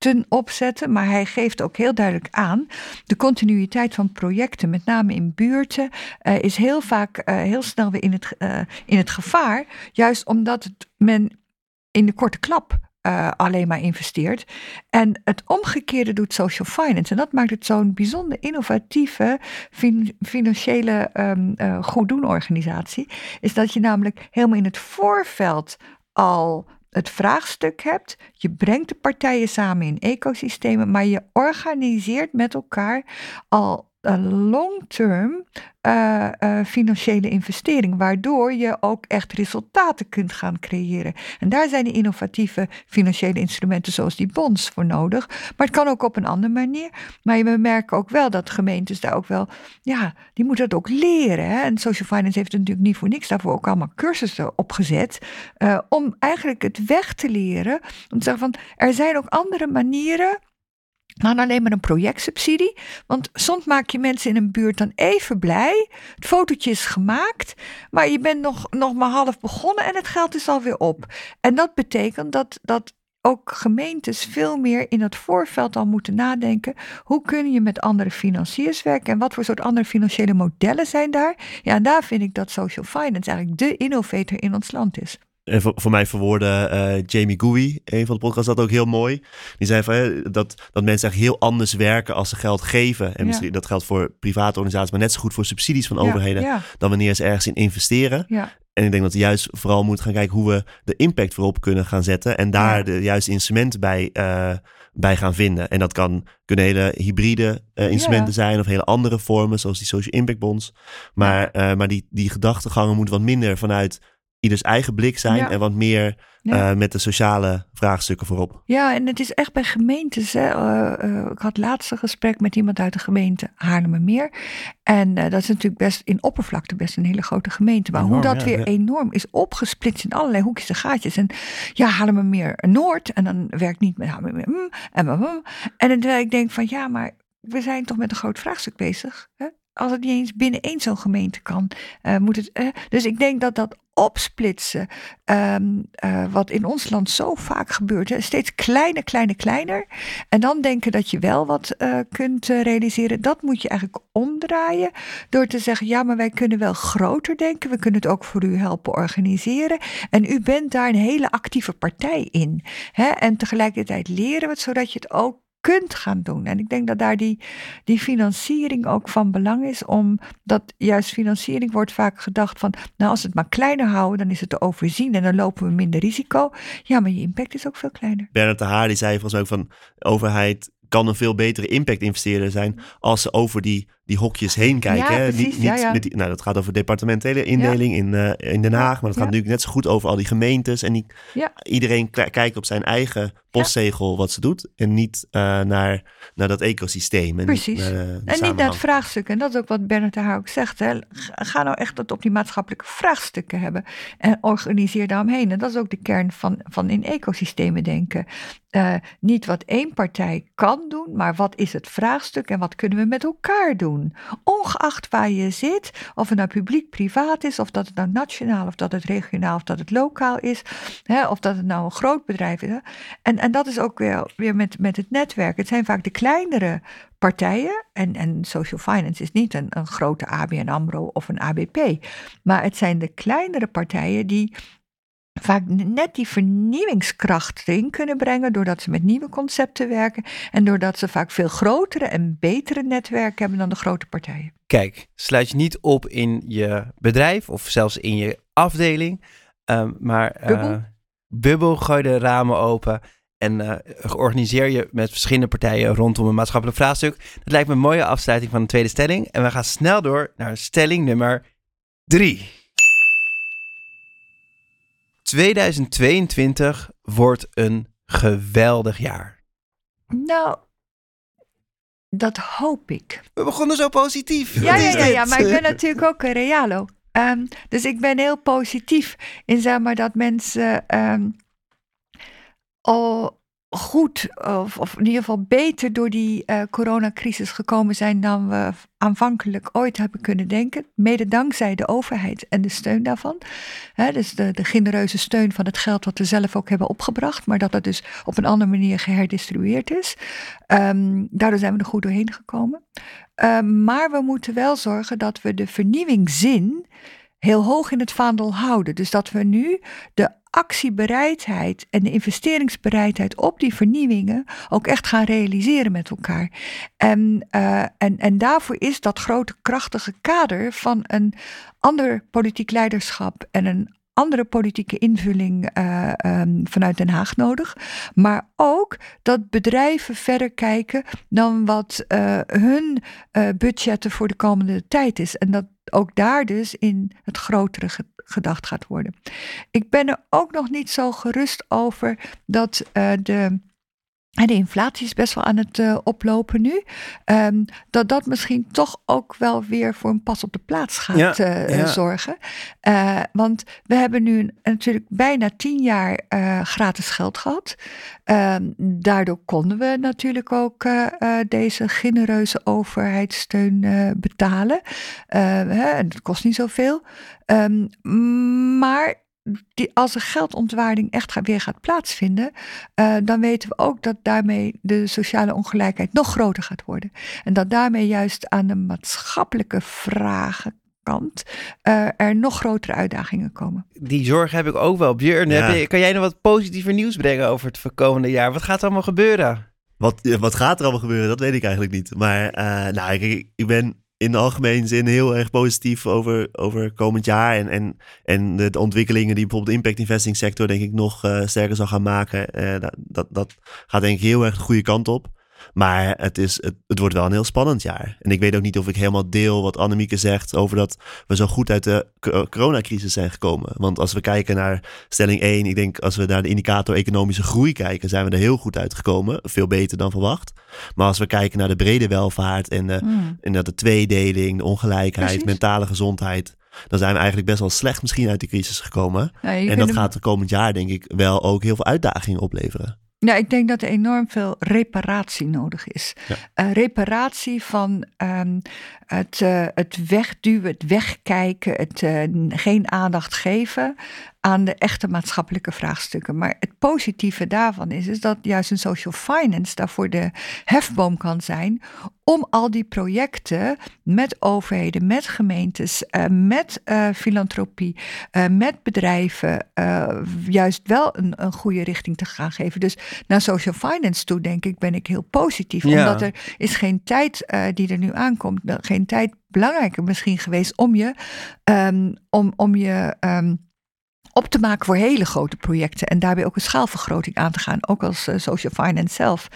projecten opzetten, maar hij geeft ook heel duidelijk aan, de continuïteit van projecten, met name in buurten, eh, is heel vaak eh, heel snel weer in het, eh, in het gevaar, juist omdat het, men in de korte klap alleen maar investeert. En het omgekeerde doet social finance. En dat maakt het zo'n bijzonder innovatieve fin- financiële ehm eh, goeddoenorganisatie. Is dat je namelijk helemaal in het voorveld al het vraagstuk hebt. Je brengt de partijen samen in ecosystemen, maar je organiseert met elkaar al een long-term eh, eh, financiële investering, waardoor je ook echt resultaten kunt gaan creëren. En daar zijn de innovatieve financiële instrumenten zoals die bonds voor nodig. Maar het kan ook op een andere manier. Maar we merken ook wel dat gemeentes daar ook wel, ja, die moeten dat ook leren. Hè? En Social Finance heeft natuurlijk niet voor niks daarvoor ook allemaal cursussen opgezet. eh, om eigenlijk het weg te leren. Om te zeggen van, er zijn ook andere manieren dan alleen maar een projectsubsidie. Want soms maak je mensen in een buurt dan even blij. Het fotootje is gemaakt, maar je bent nog, nog maar half begonnen en het geld is alweer op. En dat betekent dat, dat ook gemeentes veel meer in het voorveld al moeten nadenken. Hoe kun je met andere financiers werken en wat voor soort andere financiële modellen zijn daar? Ja, en daar vind ik dat social finance eigenlijk de innovator in ons land is. En voor, voor mij verwoordde uh, Jamie Gooey, een van de podcasts, dat ook heel mooi. Die zei van, dat, dat mensen echt heel anders werken als ze geld geven. En misschien dat geldt voor private organisaties, maar net zo goed voor subsidies van overheden, dan wanneer ze ergens in investeren. En ik denk dat we juist vooral moeten gaan kijken hoe we de impact voorop kunnen gaan zetten. En daar de juiste instrumenten bij, uh, bij gaan vinden. En dat kan, kunnen hele hybride instrumenten zijn of hele andere vormen, zoals die social impact bonds. Maar, maar die, die gedachtegangen moeten wat minder vanuit ieders eigen blik zijn en wat meer uh, met de sociale vraagstukken voorop. Ja, en het is echt bij gemeentes. Hè. Uh, uh, ik had laatst een gesprek met iemand uit de gemeente Haarlemmermeer. En dat is natuurlijk best in oppervlakte best een hele grote gemeente. Maar hoe dat weer enorm is opgesplitst in allerlei hoekjes en gaatjes. En ja, Haarlemmermeer Noord. En dan werkt niet met Haarlemmermeer mm, en mm, En dan ik denk van ja, maar we zijn toch met een groot vraagstuk bezig. Hè? als het niet eens binnen één zo'n gemeente kan, uh, moet het. Uh, dus ik denk dat dat opsplitsen, um, uh, wat in ons land zo vaak gebeurt, steeds kleiner, kleiner, kleiner. En dan denken dat je wel wat kunt realiseren, dat moet je eigenlijk omdraaien. Door te zeggen: ja, maar wij kunnen wel groter denken, we kunnen het ook voor u helpen organiseren. En u bent daar een hele actieve partij in. Hè? En tegelijkertijd leren we het zodat je het ook kunt gaan doen. En ik denk dat daar die, die financiering ook van belang is, omdat juist financiering wordt vaak gedacht van, nou als we het maar kleiner houden, dan is het te overzien en dan lopen we minder risico. Ja, maar je impact is ook veel kleiner. Bernard de Haar die zei volgens mij ook van, overheid kan een veel betere impact investeerder zijn als ze over die die hokjes heen kijken. Ja, Niet, niet Met die, nou, dat gaat over departementele indeling in, uh, in Den Haag. Maar dat gaat natuurlijk net zo goed over al die gemeentes. En die, iedereen kijkt op zijn eigen postzegel wat ze doet. En niet uh, naar, naar dat ecosysteem. En Precies. Niet, uh, en niet naar het vraagstuk. En dat is ook wat Bernard de Haar ook zegt. Hè. Ga nou echt dat op die maatschappelijke vraagstukken hebben. En organiseer daaromheen. En dat is ook de kern van, van in ecosystemen denken. Niet wat één partij kan doen, maar wat is het vraagstuk en wat kunnen we met elkaar doen? Ongeacht waar je zit, of het nou publiek, privaat is, of dat het nou nationaal, of dat het regionaal, of dat het lokaal is, hè, of dat het nou een groot bedrijf is. En, en dat is ook weer, weer met, met het netwerk. Het zijn vaak de kleinere partijen, en, en social finance is niet een, een grote ABN AMRO of een ABP, maar het zijn de kleinere partijen die vaak net die vernieuwingskracht erin kunnen brengen doordat ze met nieuwe concepten werken en doordat ze vaak veel grotere en betere netwerken hebben dan de grote partijen. Kijk, sluit je niet op in je bedrijf of zelfs in je afdeling, um, maar uh, bubbel. bubbel, gooi de ramen open en uh, organiseer je met verschillende partijen rondom een maatschappelijk vraagstuk. Dat lijkt me een mooie afsluiting van de tweede stelling en we gaan snel door naar stelling nummer drie. 2022 wordt een geweldig jaar. Nou, dat hoop ik. We begonnen zo positief. Ja, ja, ja, ja, maar ik ben natuurlijk ook een realo. Um, dus ik ben heel positief in zeg maar dat mensen um, al goed, of, in ieder geval beter door die uh, coronacrisis gekomen zijn dan we aanvankelijk ooit hebben kunnen denken. Mede dankzij de overheid en de steun daarvan. dus de, de genereuze steun van het geld wat we zelf ook hebben opgebracht, maar dat dat dus op een andere manier geherdistribueerd is. Um, daardoor zijn we er goed doorheen gekomen. Um, maar we moeten wel zorgen dat we de vernieuwingszin heel hoog in het vaandel houden. Dus dat we nu de actiebereidheid en de investeringsbereidheid op die vernieuwingen ook echt gaan realiseren met elkaar. En, uh, en, en daarvoor is dat grote krachtige kader van een ander politiek leiderschap en een andere politieke invulling uh, um, vanuit Den Haag nodig. Maar ook dat bedrijven verder kijken dan wat uh, hun uh, budgetten voor de komende tijd is. En dat ook daar dus in het grotere gedacht gaat worden. Ik ben er ook nog niet zo gerust over dat de de inflatie is best wel aan het uh, oplopen nu. Um, dat dat misschien toch ook wel weer voor een pas op de plaats gaat ja, uh, ja. zorgen. Uh, want we hebben nu natuurlijk bijna tien jaar gratis geld gehad. Um, daardoor konden we natuurlijk ook deze genereuze overheidssteun betalen. Hè, en dat kost niet zoveel. Um, maar die, als er geldontwaarding echt weer gaat plaatsvinden, uh, dan weten we ook dat daarmee de sociale ongelijkheid nog groter gaat worden. En dat daarmee juist aan de maatschappelijke vragen kant uh, er nog grotere uitdagingen komen. Die zorg heb ik ook wel. Björn, Ja. heb je, kan jij nog wat positiever nieuws brengen over het komende jaar? Wat gaat er allemaal gebeuren? Wat, eh, wat gaat er allemaal gebeuren, dat weet ik eigenlijk niet. Maar eh, nou, ik, ik ben in de algemene zin heel erg positief over, over komend jaar. En, en, en de, ontwikkelingen die bijvoorbeeld de impact investing sector denk ik nog eh, sterker zal gaan maken. Eh, dat, dat, dat gaat denk ik heel erg de goede kant op. Maar het, is, het, het wordt wel een heel spannend jaar. En ik weet ook niet of ik helemaal deel wat Annemieke zegt over dat we zo goed uit de co- coronacrisis zijn gekomen. Want als we kijken naar stelling 1, ik denk als we naar de indicator economische groei kijken, zijn we er heel goed uitgekomen. Veel beter dan verwacht. Maar als we kijken naar de brede welvaart en de, en dat de tweedeling, de ongelijkheid, Precies. mentale gezondheid. Dan zijn we eigenlijk best wel slecht misschien uit die crisis gekomen. En dat hem- gaat de komend jaar denk ik wel ook heel veel uitdagingen opleveren. Ja, ik denk dat er enorm veel reparatie nodig is. Ja. Eh, reparatie van ehm, het, eh, het wegduwen, het wegkijken, het eh, geen aandacht geven aan de echte maatschappelijke vraagstukken. Maar het positieve daarvan is, is dat juist een social finance daarvoor de hefboom kan zijn om al die projecten met overheden, met gemeentes, eh, met eh, filantropie, eh, met bedrijven juist wel een, een goede richting te gaan geven. Dus naar social finance toe, denk ik, ben ik heel positief. Ja. Omdat er is geen tijd die er nu aankomt, geen tijd belangrijker misschien geweest om je, ehm, om, om je ehm, op te maken voor hele grote projecten. En daarbij ook een schaalvergroting aan te gaan, ook als eh, social finance zelf.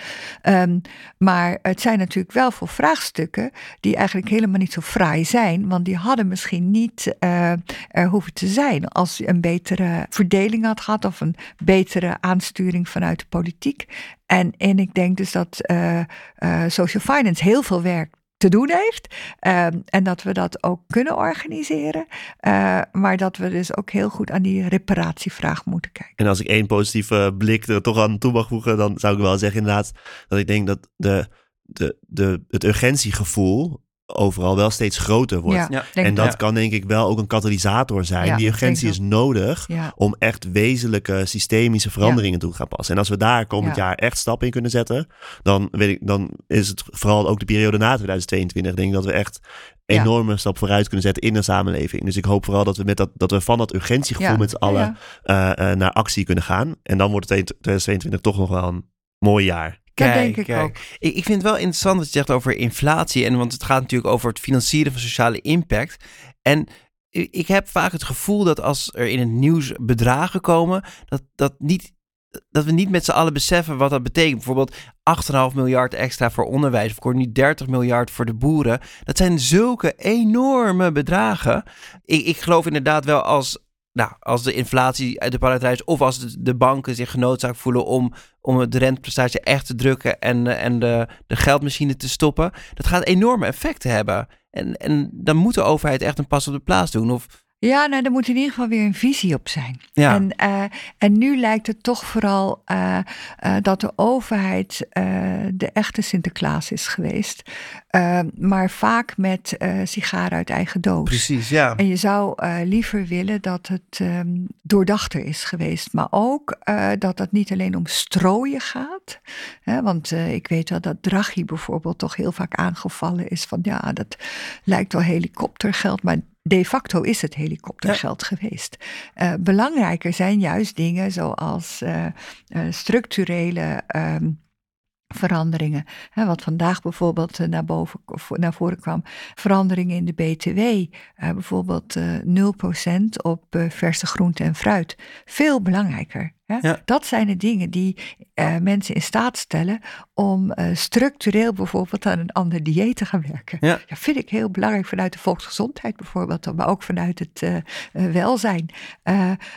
Ehm, maar het zijn natuurlijk wel voor vraagstukken die eigenlijk helemaal niet zo fraai zijn. Want die hadden misschien niet eh, er hoeven te zijn als je een betere verdeling had gehad of een betere aansturing vanuit de politiek. En, en ik denk dus dat eh, social finance heel veel werk te doen heeft. ehm, en dat we dat ook kunnen organiseren. eh, maar dat we dus ook heel goed aan die reparatievraag moeten kijken. En als ik één positieve blik er toch aan toe mag voegen, dan zou ik wel zeggen inderdaad dat ik denk dat de, de, de, het urgentiegevoel overal wel steeds groter wordt. Ja, Ja. denk En dat kan denk ik wel ook een katalysator zijn. Ja, Die urgentie is nodig Ja. om echt wezenlijke systemische veranderingen toe te gaan passen. En als we daar komend Ja. jaar echt stappen in kunnen zetten, dan, weet ik, dan is het vooral ook de periode na 2022, denk ik dat we echt Ja. enorme stap vooruit kunnen zetten in de samenleving. Dus ik hoop vooral dat we, met dat, dat we van dat urgentiegevoel Ja. met z'n allen Ja, eh, eh, naar actie kunnen gaan. En dan wordt het 2022 toch nog wel een mooi jaar. Dat denk ik ook. Ik, ik vind het wel interessant wat je zegt over inflatie. En want het gaat natuurlijk over het financieren van sociale impact. En ik heb vaak het gevoel dat als er in het nieuws bedragen komen, dat, dat, niet, dat we niet met z'n allen beseffen wat dat betekent. Bijvoorbeeld 8,5 miljard extra voor onderwijs. Of hoor nu 30 miljard voor de boeren. Dat zijn zulke enorme bedragen. Ik, ik geloof inderdaad wel als nou, als de inflatie uit de paradijs of als de, banken zich genoodzaakt voelen om, om de renteprestatie echt te drukken en, eh, en de, de geldmachine te stoppen, dat gaat enorme effecten hebben. En, en dan moet de overheid echt een pas op de plaats doen. Of, Ja, nou, er moet in ieder geval weer een visie op zijn. ja, En, eh, en nu lijkt het toch vooral eh, eh, dat de overheid de echte Sinterklaas is geweest. Maar vaak met sigaren uit eigen doos. precies, ja. En je zou liever willen dat het ehm, doordachter is geweest. Maar ook dat het niet alleen om strooien gaat. Hè, want ik weet wel dat Draghi bijvoorbeeld toch heel vaak aangevallen is van ja, dat lijkt wel helikoptergeld. Maar de facto is het helikoptergeld geweest. Eh, belangrijker zijn juist dingen zoals eh, eh, structurele. ehm, veranderingen. Hè, wat vandaag bijvoorbeeld naar, boven, of naar voren kwam. Veranderingen in de BTW. bijvoorbeeld eh 0% op verse groente en fruit. Veel belangrijker. Hè? Ja. Dat zijn de dingen die eh, mensen in staat stellen om eh, structureel bijvoorbeeld aan een ander dieet te gaan werken. Ja. vind ik heel belangrijk vanuit de volksgezondheid bijvoorbeeld, maar ook vanuit het eh, welzijn.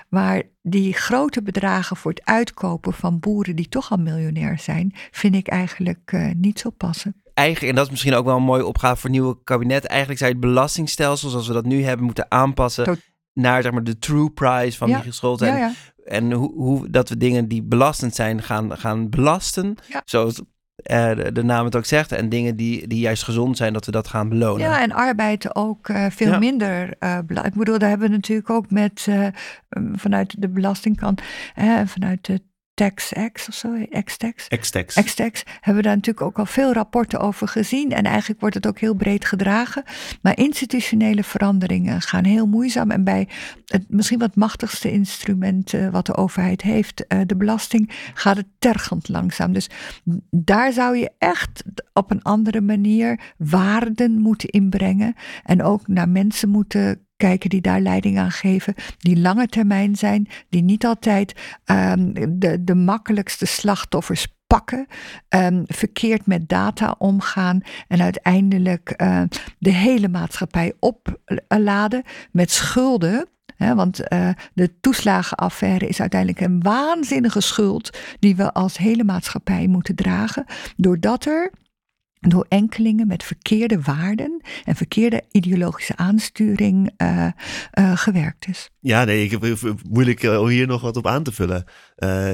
Maar die grote bedragen voor het uitkopen van boeren die toch al miljonair zijn, vind ik eigenlijk niet zo passen. Eigenlijk, en dat is misschien ook wel een mooie opgave voor het nieuwe kabinet. Eigenlijk zou je het belastingstelsel zoals we dat nu hebben moeten aanpassen naar zeg maar, de true price van Ja, die geschuld. En, Ja, ja. en hoe, hoe dat we dingen die belastend zijn gaan, gaan belasten. Zoals eh, de, de naam het ook zegt. En dingen die, die juist gezond zijn, dat we dat gaan belonen. Ja, en arbeid ook eh, veel Ja. minder. eh ik bedoel, daar hebben we natuurlijk ook met vanuit de belastingkant, vanuit de TaxX of zo, X-Tax. X-Tax. X-Tax hebben we daar natuurlijk ook al veel rapporten over gezien. En eigenlijk wordt het ook heel breed gedragen. Maar institutionele veranderingen gaan heel moeizaam. En bij het misschien wat machtigste instrument uh, wat de overheid heeft, uh, de belasting, gaat het tergend langzaam. Dus daar zou je echt op een andere manier waarden moeten inbrengen. En ook naar mensen moeten kijken die daar leiding aan geven, die lange termijn zijn, die niet altijd um, de, de makkelijkste slachtoffers pakken, um, verkeerd met data omgaan en uiteindelijk uh, de hele maatschappij opladen met schulden. Want uh, de toeslagenaffaire is uiteindelijk een waanzinnige schuld die we als hele maatschappij moeten dragen, doordat er door enkelingen met verkeerde waarden en verkeerde ideologische aansturing uh, uh, gewerkt is. Ja, nee, ik heb moeilijk uh, om hier nog wat op aan te vullen.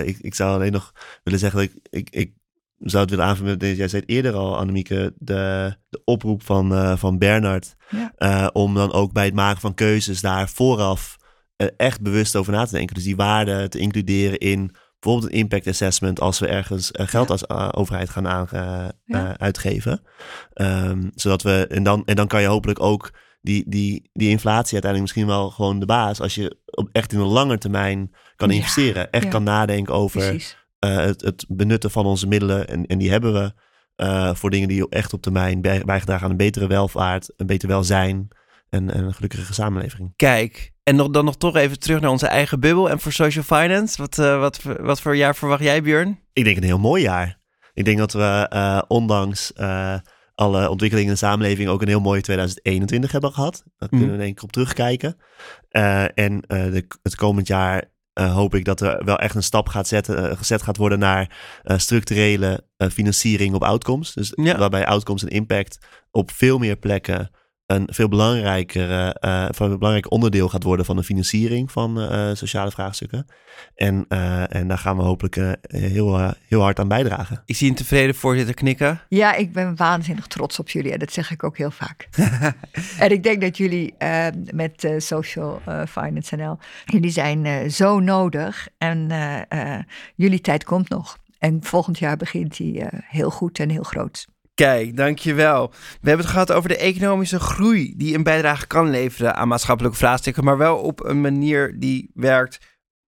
ik, ik zou alleen nog willen zeggen dat ik, ik, ik zou het willen aanvullen met, jij zei het eerder al, Annemieke, de, de oproep van, van Bernard. Ja. om dan ook bij het maken van keuzes daar vooraf echt bewust over na te denken. Dus die waarden te includeren in bijvoorbeeld een impact assessment als we ergens uh, geld als uh, overheid gaan aan, ja. uitgeven. Um, zodat we, en dan, en dan kan je hopelijk ook die, die, die inflatie uiteindelijk misschien wel gewoon de baas, als je op, echt in een lange termijn kan investeren, echt kan nadenken over het, het benutten van onze middelen, en, en die hebben we. voor dingen die echt op termijn bijgedragen aan een betere welvaart, een beter welzijn en, en een gelukkige samenleving. Kijk, en nog, dan nog toch even terug naar onze eigen bubbel en voor social finance. Wat, uh, wat, wat voor jaar verwacht jij, Björn? Ik denk een heel mooi jaar. Ik denk dat we uh, ondanks uh, alle ontwikkelingen in de samenleving ook een heel mooi 2021 hebben gehad. Daar kunnen we denk ik op terugkijken. en de, het komend jaar hoop ik dat er wel echt een stap gaat zetten, gezet gaat worden naar structurele financiering op outcomes. Dus ja. waarbij outcomes en impact op veel meer plekken een veel belangrijker, uh, een belangrijk onderdeel gaat worden van de financiering van uh, sociale vraagstukken. En, uh, en daar gaan we hopelijk heel, heel hard aan bijdragen. Ik zie een tevreden voorzitter knikken. Ja, ik ben waanzinnig trots op jullie en dat zeg ik ook heel vaak. en ik denk dat jullie met Social Finance NL, jullie zijn zo nodig en jullie tijd komt nog. En volgend jaar begint die heel goed en heel groot. Kijk, dankjewel. We hebben het gehad over de economische groei die een bijdrage kan leveren aan maatschappelijke vraagstukken, maar wel op een manier die werkt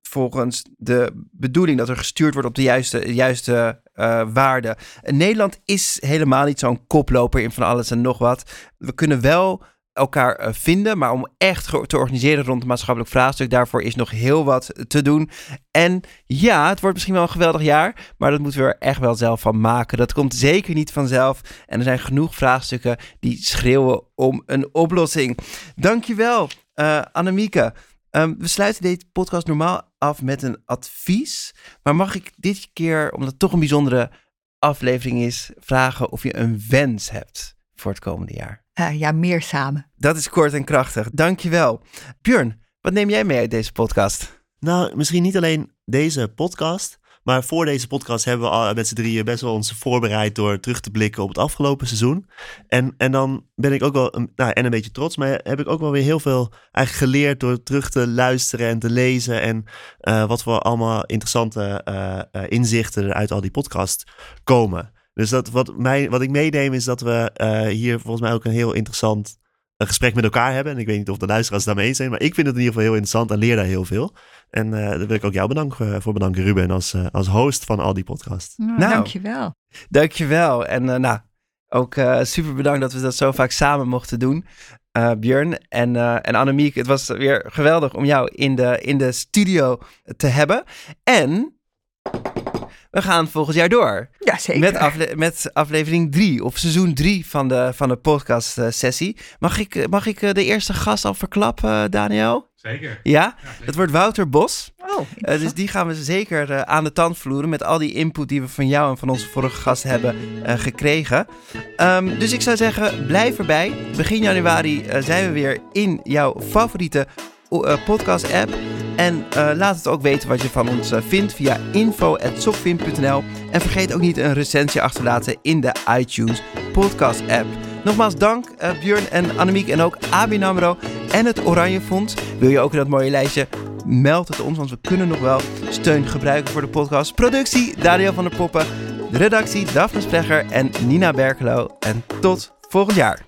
volgens de bedoeling dat er gestuurd wordt op de juiste, juiste uh, waarden. Nederland is helemaal niet zo'n koploper in van alles en nog wat. We kunnen wel elkaar eh, vinden. Maar om echt te organiseren rond het maatschappelijk vraagstuk, daarvoor is nog heel wat te doen. En ja, het wordt misschien wel een geweldig jaar, maar dat moeten we er echt wel zelf van maken. Dat komt zeker niet vanzelf. En er zijn genoeg vraagstukken die schreeuwen om een oplossing. Dankjewel, uh, Annemieke. Um, we sluiten deze podcast normaal af met een advies. Maar mag ik dit keer, omdat het toch een bijzondere aflevering is, vragen of je een wens hebt voor het komende jaar? Uh, ja, meer samen. Dat is kort en krachtig. Dankjewel. Björn, wat neem jij mee uit deze podcast? Nou, misschien niet alleen deze podcast. Maar voor deze podcast hebben we al met z'n drieën best wel ons voorbereid door terug te blikken op het afgelopen seizoen. En, en dan ben ik ook wel, een, nou, en een beetje trots, maar heb ik ook wel weer heel veel eigenlijk geleerd door terug te luisteren en te lezen. En uh, wat voor allemaal interessante uh, uh, inzichten er uit al die podcasts komen. Dus dat, wat, mij, wat ik meeneem is dat we uh, hier volgens mij ook een heel interessant een gesprek met elkaar hebben. En ik weet niet of de luisteraars daarmee eens zijn, maar ik vind het in ieder geval heel interessant en leer daar heel veel. En uh, daar wil ik ook jou bedanken, uh, voor bedanken, Ruben, als, uh, als host van al die podcasts. Nou, nou dankjewel. Dankjewel. En nou, ook super bedankt dat we dat zo vaak samen mochten doen. Björn en, en Annemiek, het was weer geweldig om jou in de, in de studio te hebben. En we gaan volgend jaar door. Ja, zeker. Met, met aflevering 3 of seizoen 3 van de, van de podcast uh, sessie. Mag ik, eh, mag ik uh, de eerste gast al verklappen, Daniel? Zeker. Ja? ja zeker. Dat wordt Wouter Bos. Oh, dus die gaan we zeker aan de tand vloeren met al die input die we van jou en van onze vorige gast hebben gekregen. Um, dus ik zou zeggen, blijf erbij. Begin januari zijn we weer in jouw favoriete podcast app. En uh, laat het ook weten wat je van ons uh, vindt via info.sokvin.nl. En vergeet ook niet een recensie achter te laten in de iTunes podcast app. Nogmaals dank uh, Björn en Annemiek en ook Abin AMRO en het Oranje Fonds. Wil je ook in dat mooie lijstje meld het ons, want we kunnen nog wel steun gebruiken voor de podcast. Productie Dario van der Poppen, redactie Daphne Sprecher en Nina Berkelo. En tot volgend jaar.